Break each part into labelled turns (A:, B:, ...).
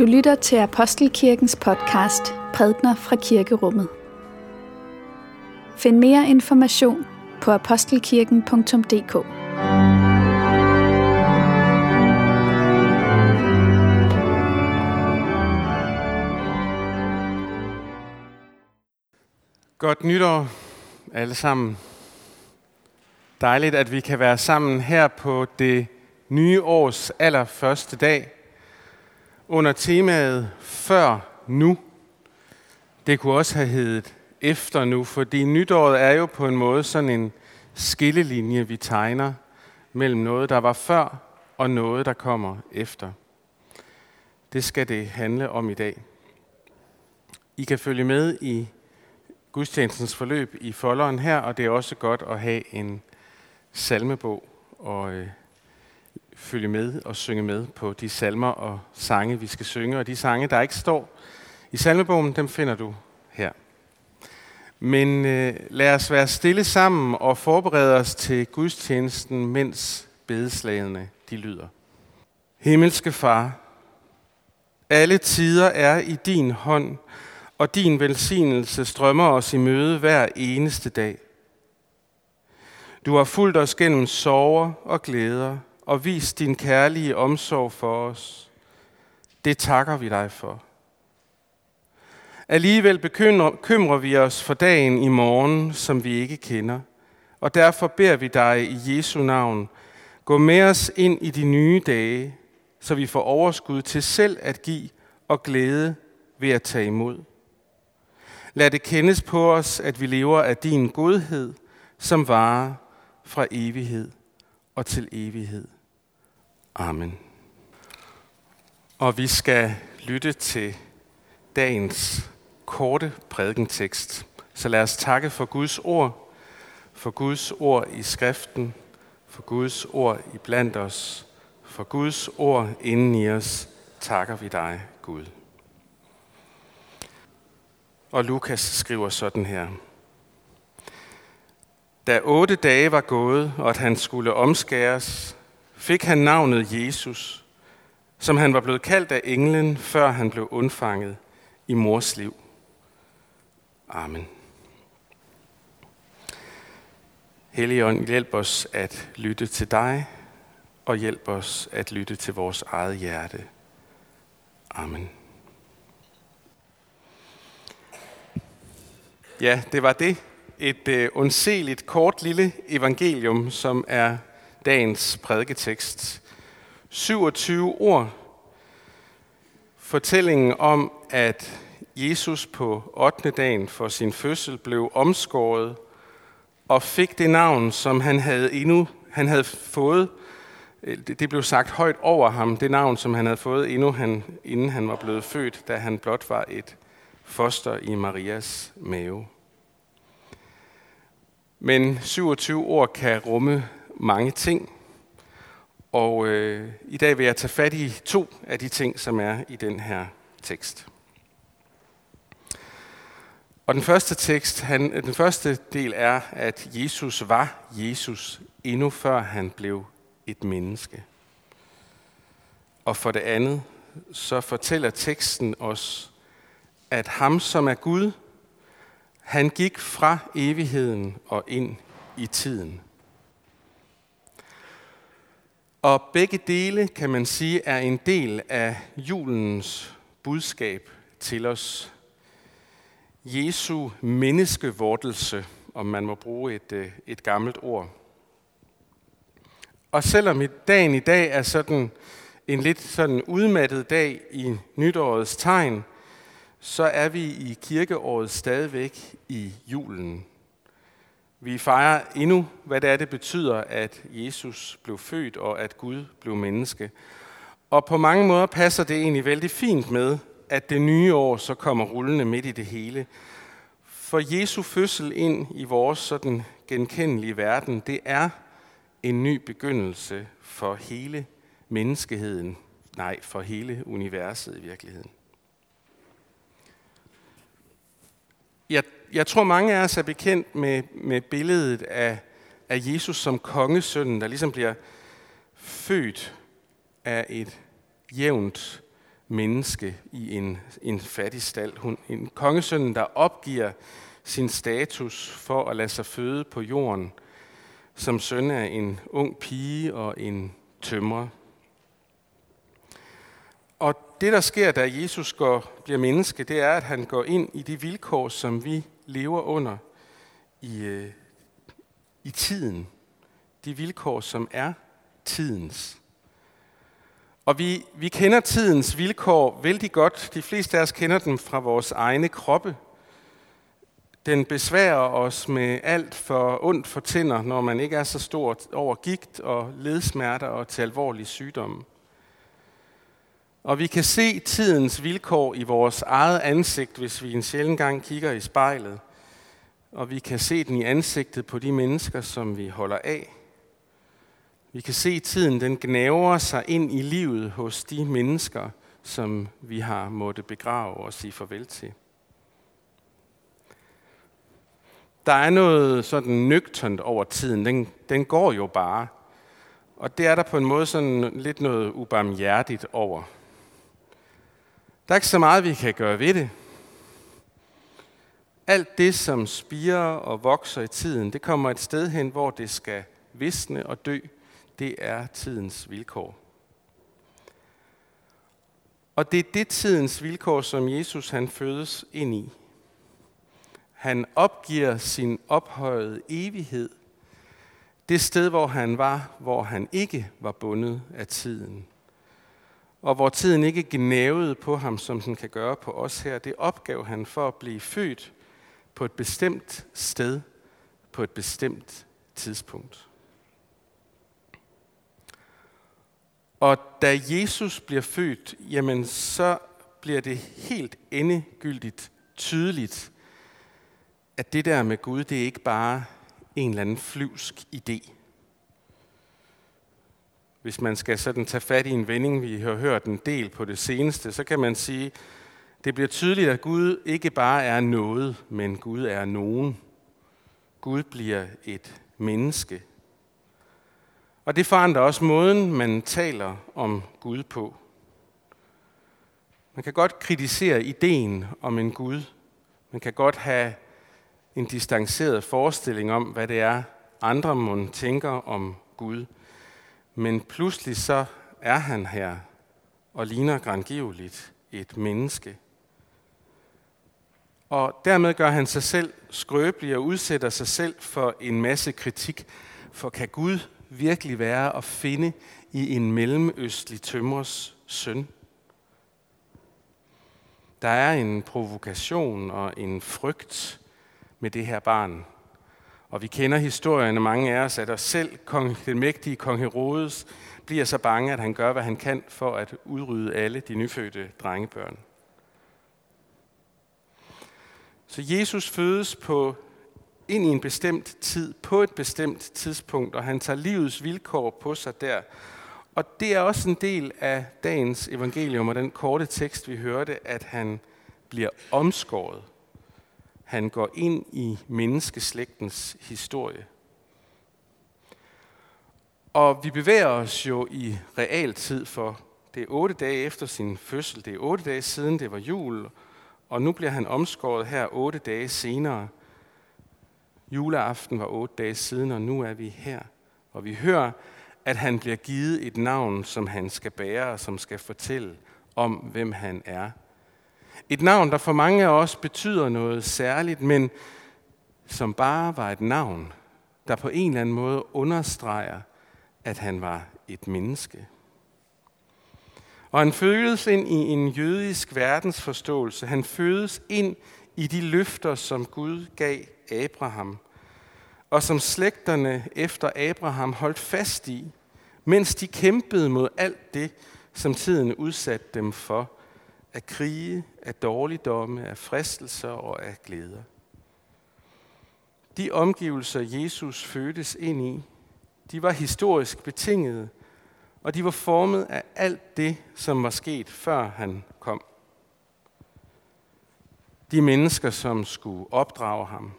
A: Du lytter til Apostelkirkens podcast Prædner fra Kirkerummet. Find mere information på apostelkirken.dk.
B: Godt nytår alle sammen. Dejligt, at vi kan være sammen her på det nye års allerførste dag under temaet Før nu. Det kunne også have heddet Efter nu, fordi nytåret er jo på en måde sådan en skillelinje, vi tegner mellem noget, der var før, og noget, der kommer efter. Det skal det handle om i dag. I kan følge med i gudstjenestens forløb i folderen her, og det er også godt at have en salmebog og øh, følge med og synge med på de salmer og sange, vi skal synge. Og de sange, der ikke står i salmebogen, dem finder du her. Men øh, lad os være stille sammen og forberede os til gudstjenesten, mens bedeslagene de lyder. Himmelske Far, alle tider er i din hånd, og din velsignelse strømmer os i møde hver eneste dag. Du har fulgt os gennem sorger og glæder, og vis din kærlige omsorg for os. Det takker vi dig for. Alligevel bekymrer vi os for dagen i morgen, som vi ikke kender, og derfor beder vi dig i Jesu navn, gå med os ind i de nye dage, så vi får overskud til selv at give og glæde ved at tage imod. Lad det kendes på os, at vi lever af din godhed, som varer fra evighed og til evighed. Amen. Og vi skal lytte til dagens korte prædikentekst. Så lad os takke for Guds ord, for Guds ord i skriften, for Guds ord i blandt os, for Guds ord inden i os, takker vi dig, Gud. Og Lukas skriver sådan her. Da otte dage var gået, og at han skulle omskæres, fik han navnet Jesus, som han var blevet kaldt af englen, før han blev undfanget i mors liv. Amen. Helligånd, hjælp os at lytte til dig, og hjælp os at lytte til vores eget hjerte. Amen. Ja, det var det. Et øh, undseligt kort lille evangelium, som er dagens prædiketekst. 27 ord. Fortællingen om, at Jesus på 8. dagen for sin fødsel blev omskåret og fik det navn, som han havde endnu han havde fået. Øh, det blev sagt højt over ham, det navn, som han havde fået, endnu han, inden han var blevet født, da han blot var et foster i Marias mave. Men 27 ord kan rumme mange ting, og øh, i dag vil jeg tage fat i to af de ting, som er i den her tekst. Og den første tekst, han, den første del er, at Jesus var Jesus endnu før han blev et menneske. Og for det andet, så fortæller teksten os, at ham som er Gud, han gik fra evigheden og ind i tiden. Og begge dele, kan man sige, er en del af julens budskab til os. Jesu menneskevortelse, om man må bruge et, øh, et gammelt ord. Og selvom dagen i dag er sådan en lidt sådan udmattet dag i nytårets tegn, så er vi i kirkeåret stadigvæk i julen. Vi fejrer endnu, hvad det er, det betyder, at Jesus blev født og at Gud blev menneske. Og på mange måder passer det egentlig vældig fint med, at det nye år så kommer rullende midt i det hele. For Jesu fødsel ind i vores sådan genkendelige verden, det er en ny begyndelse for hele menneskeheden. Nej, for hele universet i virkeligheden. Jeg, jeg tror, mange af os er bekendt med, med billedet af, af Jesus som kongesønnen, der ligesom bliver født af et jævnt menneske i en, en fattig stald. Hun, en kongesønnen, der opgiver sin status for at lade sig føde på jorden som søn af en ung pige og en tømrer. Og det, der sker, da Jesus går, bliver menneske, det er, at han går ind i de vilkår, som vi lever under i, øh, i tiden. De vilkår, som er tidens. Og vi, vi kender tidens vilkår vældig godt. De fleste af os kender dem fra vores egne kroppe. Den besværer os med alt for ondt for tænder, når man ikke er så stort over gigt og ledsmerter og til alvorlige sygdomme. Og vi kan se tidens vilkår i vores eget ansigt, hvis vi en sjældent gang kigger i spejlet. Og vi kan se den i ansigtet på de mennesker, som vi holder af. Vi kan se tiden, den gnaver sig ind i livet hos de mennesker, som vi har måttet begrave og sige farvel til. Der er noget sådan nøgternt over tiden. Den, den går jo bare. Og det er der på en måde sådan lidt noget ubarmhjertigt over. Der er ikke så meget, vi kan gøre ved det. Alt det, som spirer og vokser i tiden, det kommer et sted hen, hvor det skal visne og dø. Det er tidens vilkår. Og det er det tidens vilkår, som Jesus han fødes ind i. Han opgiver sin ophøjede evighed. Det sted, hvor han var, hvor han ikke var bundet af tiden. Og hvor tiden ikke gnævede på ham, som den kan gøre på os her. Det opgav han for at blive født på et bestemt sted, på et bestemt tidspunkt. Og da Jesus bliver født, jamen så bliver det helt endegyldigt tydeligt, at det der med Gud, det er ikke bare en eller anden flyvsk idé. Hvis man skal sådan tage fat i en vending, vi har hørt en del på det seneste, så kan man sige, det bliver tydeligt, at Gud ikke bare er noget, men Gud er nogen. Gud bliver et menneske. Og det forandrer også måden, man taler om Gud på. Man kan godt kritisere ideen om en Gud. Man kan godt have en distanceret forestilling om, hvad det er, andre må tænker om Gud. Men pludselig så er han her og ligner grandgiveligt et menneske. Og dermed gør han sig selv skrøbelig og udsætter sig selv for en masse kritik. For kan Gud virkelig være at finde i en mellemøstlig tømrers søn? Der er en provokation og en frygt med det her barn. Og vi kender historien af mange af os, at os selv kong, den mægtige kong Herodes bliver så bange, at han gør, hvad han kan for at udrydde alle de nyfødte drengebørn. Så Jesus fødes på ind i en bestemt tid, på et bestemt tidspunkt, og han tager livets vilkår på sig der. Og det er også en del af dagens evangelium og den korte tekst, vi hørte, at han bliver omskåret. Han går ind i menneskeslægtens historie. Og vi bevæger os jo i realtid, for det er otte dage efter sin fødsel, det er otte dage siden det var jul, og nu bliver han omskåret her otte dage senere. Juleaften var otte dage siden, og nu er vi her. Og vi hører, at han bliver givet et navn, som han skal bære, og som skal fortælle om, hvem han er. Et navn, der for mange af os betyder noget særligt, men som bare var et navn, der på en eller anden måde understreger, at han var et menneske. Og han fødes ind i en jødisk verdensforståelse. Han fødes ind i de løfter, som Gud gav Abraham, og som slægterne efter Abraham holdt fast i, mens de kæmpede mod alt det, som tiden udsatte dem for, af krige, af dårligdomme, af fristelser og af glæder. De omgivelser, Jesus fødtes ind i, de var historisk betingede, og de var formet af alt det, som var sket, før han kom. De mennesker, som skulle opdrage ham.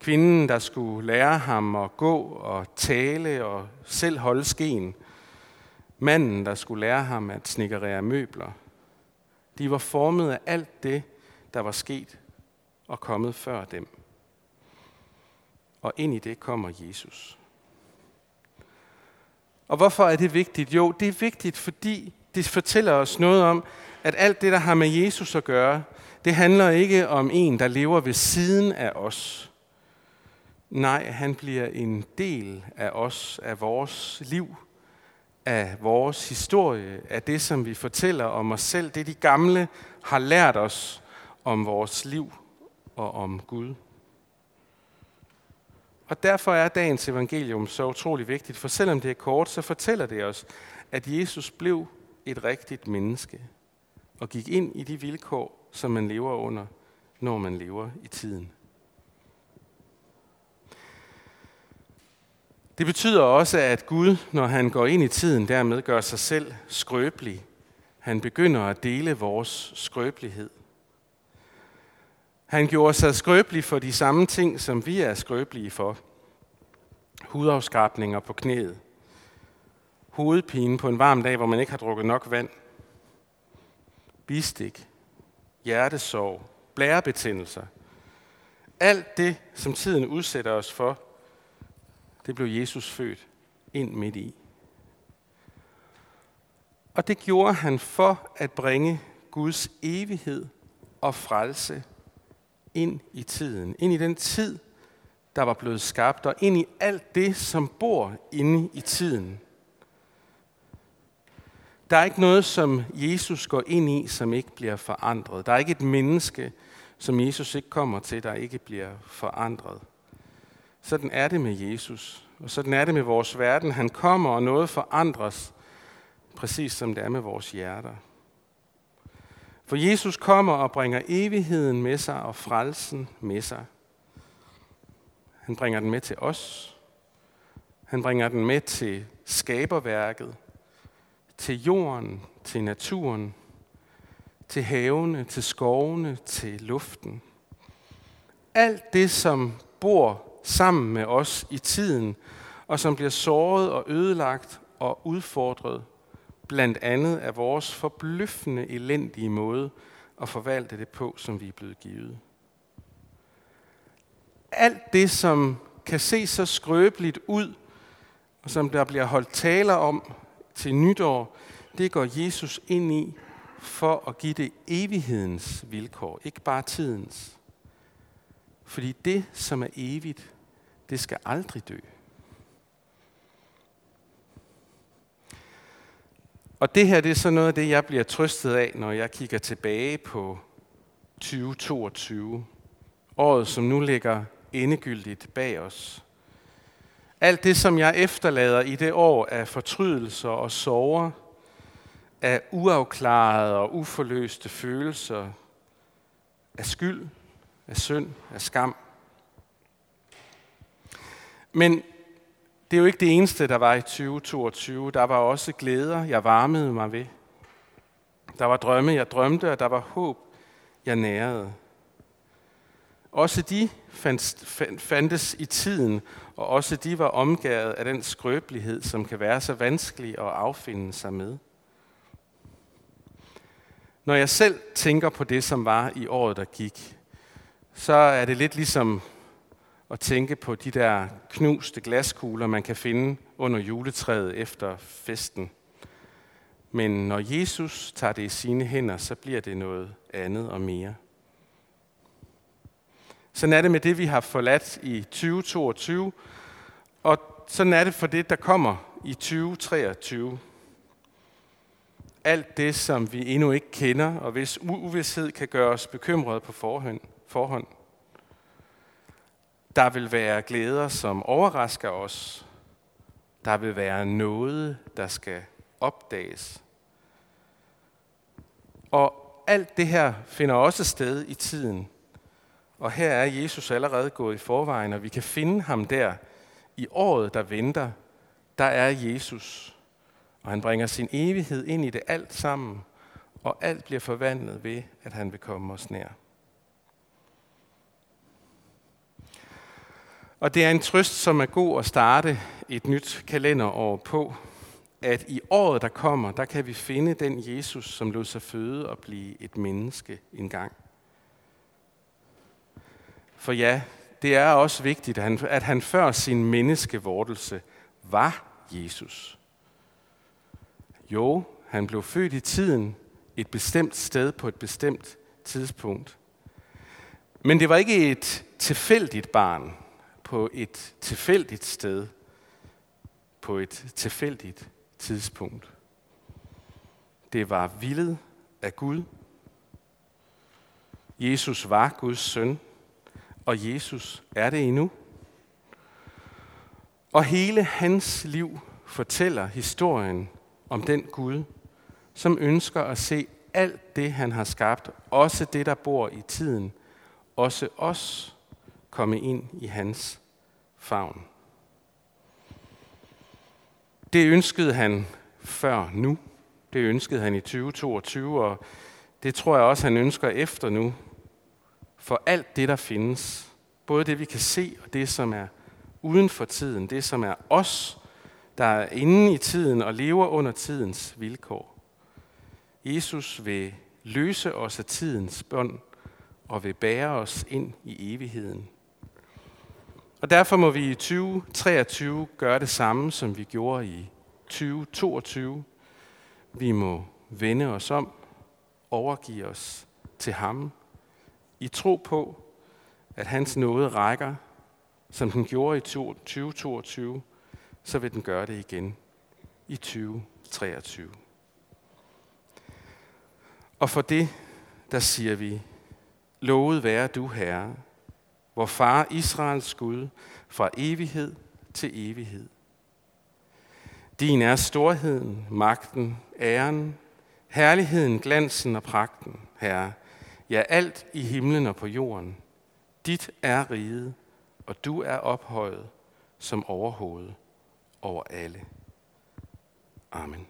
B: Kvinden, der skulle lære ham at gå og tale og selv holde skeen. Manden, der skulle lære ham at snikkerere møbler – de var formet af alt det, der var sket og kommet før dem. Og ind i det kommer Jesus. Og hvorfor er det vigtigt? Jo, det er vigtigt, fordi det fortæller os noget om, at alt det, der har med Jesus at gøre, det handler ikke om en, der lever ved siden af os. Nej, han bliver en del af os, af vores liv, af vores historie, af det, som vi fortæller om os selv, det de gamle har lært os om vores liv og om Gud. Og derfor er dagens evangelium så utrolig vigtigt, for selvom det er kort, så fortæller det os, at Jesus blev et rigtigt menneske og gik ind i de vilkår, som man lever under, når man lever i tiden. Det betyder også, at Gud, når han går ind i tiden, dermed gør sig selv skrøbelig. Han begynder at dele vores skrøbelighed. Han gjorde sig skrøbelig for de samme ting, som vi er skrøbelige for. Hudafskrabninger på knæet. Hovedpine på en varm dag, hvor man ikke har drukket nok vand. Bistik. Hjertesorg. Blærebetændelser. Alt det, som tiden udsætter os for, det blev Jesus født ind midt i. Og det gjorde han for at bringe Guds evighed og frelse ind i tiden. Ind i den tid, der var blevet skabt, og ind i alt det, som bor inde i tiden. Der er ikke noget, som Jesus går ind i, som ikke bliver forandret. Der er ikke et menneske, som Jesus ikke kommer til, der ikke bliver forandret. Sådan er det med Jesus, og sådan er det med vores verden. Han kommer, og noget forandres, præcis som det er med vores hjerter. For Jesus kommer og bringer evigheden med sig og frelsen med sig. Han bringer den med til os. Han bringer den med til skaberværket, til jorden, til naturen, til havene, til skovene, til luften. Alt det, som bor sammen med os i tiden, og som bliver såret og ødelagt og udfordret, blandt andet af vores forbløffende elendige måde at forvalte det på, som vi er blevet givet. Alt det, som kan se så skrøbeligt ud, og som der bliver holdt taler om til nytår, det går Jesus ind i for at give det evighedens vilkår, ikke bare tidens. Fordi det, som er evigt, det skal aldrig dø. Og det her det er så noget af det, jeg bliver trøstet af, når jeg kigger tilbage på 2022. Året, som nu ligger endegyldigt bag os. Alt det, som jeg efterlader i det år af fortrydelser og sorger, af uafklarede og uforløste følelser, af skyld, af synd, af skam. Men det er jo ikke det eneste, der var i 2022. Der var også glæder, jeg varmede mig ved. Der var drømme, jeg drømte, og der var håb, jeg nærede. Også de fandtes i tiden, og også de var omgået af den skrøbelighed, som kan være så vanskelig at affinde sig med. Når jeg selv tænker på det, som var i året, der gik, så er det lidt ligesom at tænke på de der knuste glaskugler, man kan finde under juletræet efter festen. Men når Jesus tager det i sine hænder, så bliver det noget andet og mere. Sådan er det med det, vi har forladt i 2022, og sådan er det for det, der kommer i 2023. Alt det, som vi endnu ikke kender, og hvis uvidshed kan gøre os bekymrede på forhånd. forhånd. Der vil være glæder, som overrasker os. Der vil være noget, der skal opdages. Og alt det her finder også sted i tiden. Og her er Jesus allerede gået i forvejen, og vi kan finde ham der i året, der venter. Der er Jesus, og han bringer sin evighed ind i det alt sammen, og alt bliver forvandlet ved, at han vil komme os nær. Og det er en trøst, som er god at starte et nyt kalenderår på, at i året, der kommer, der kan vi finde den Jesus, som lod sig føde og blive et menneske engang. For ja, det er også vigtigt, at han, at han før sin menneskevortelse var Jesus. Jo, han blev født i tiden, et bestemt sted på et bestemt tidspunkt. Men det var ikke et tilfældigt barn på et tilfældigt sted på et tilfældigt tidspunkt. Det var villet af Gud. Jesus var Guds søn, og Jesus er det endnu. Og hele hans liv fortæller historien om den Gud, som ønsker at se alt det, han har skabt, også det, der bor i tiden, også os, komme ind i hans favn. Det ønskede han før nu. Det ønskede han i 2022, og det tror jeg også, han ønsker efter nu. For alt det, der findes, både det, vi kan se, og det, som er uden for tiden, det, som er os, der er inde i tiden og lever under tidens vilkår. Jesus vil løse os af tidens bånd og vil bære os ind i evigheden. Og derfor må vi i 2023 gøre det samme, som vi gjorde i 2022. Vi må vende os om, overgive os til ham, i tro på, at hans nåde rækker, som den gjorde i 2022, så vil den gøre det igen i 2023. Og for det, der siger vi, lovet være du, Herre, vor far Israels Gud, fra evighed til evighed. Din er storheden, magten, æren, herligheden, glansen og pragten, Herre. Ja, alt i himlen og på jorden. Dit er riget, og du er ophøjet som overhoved over alle. Amen.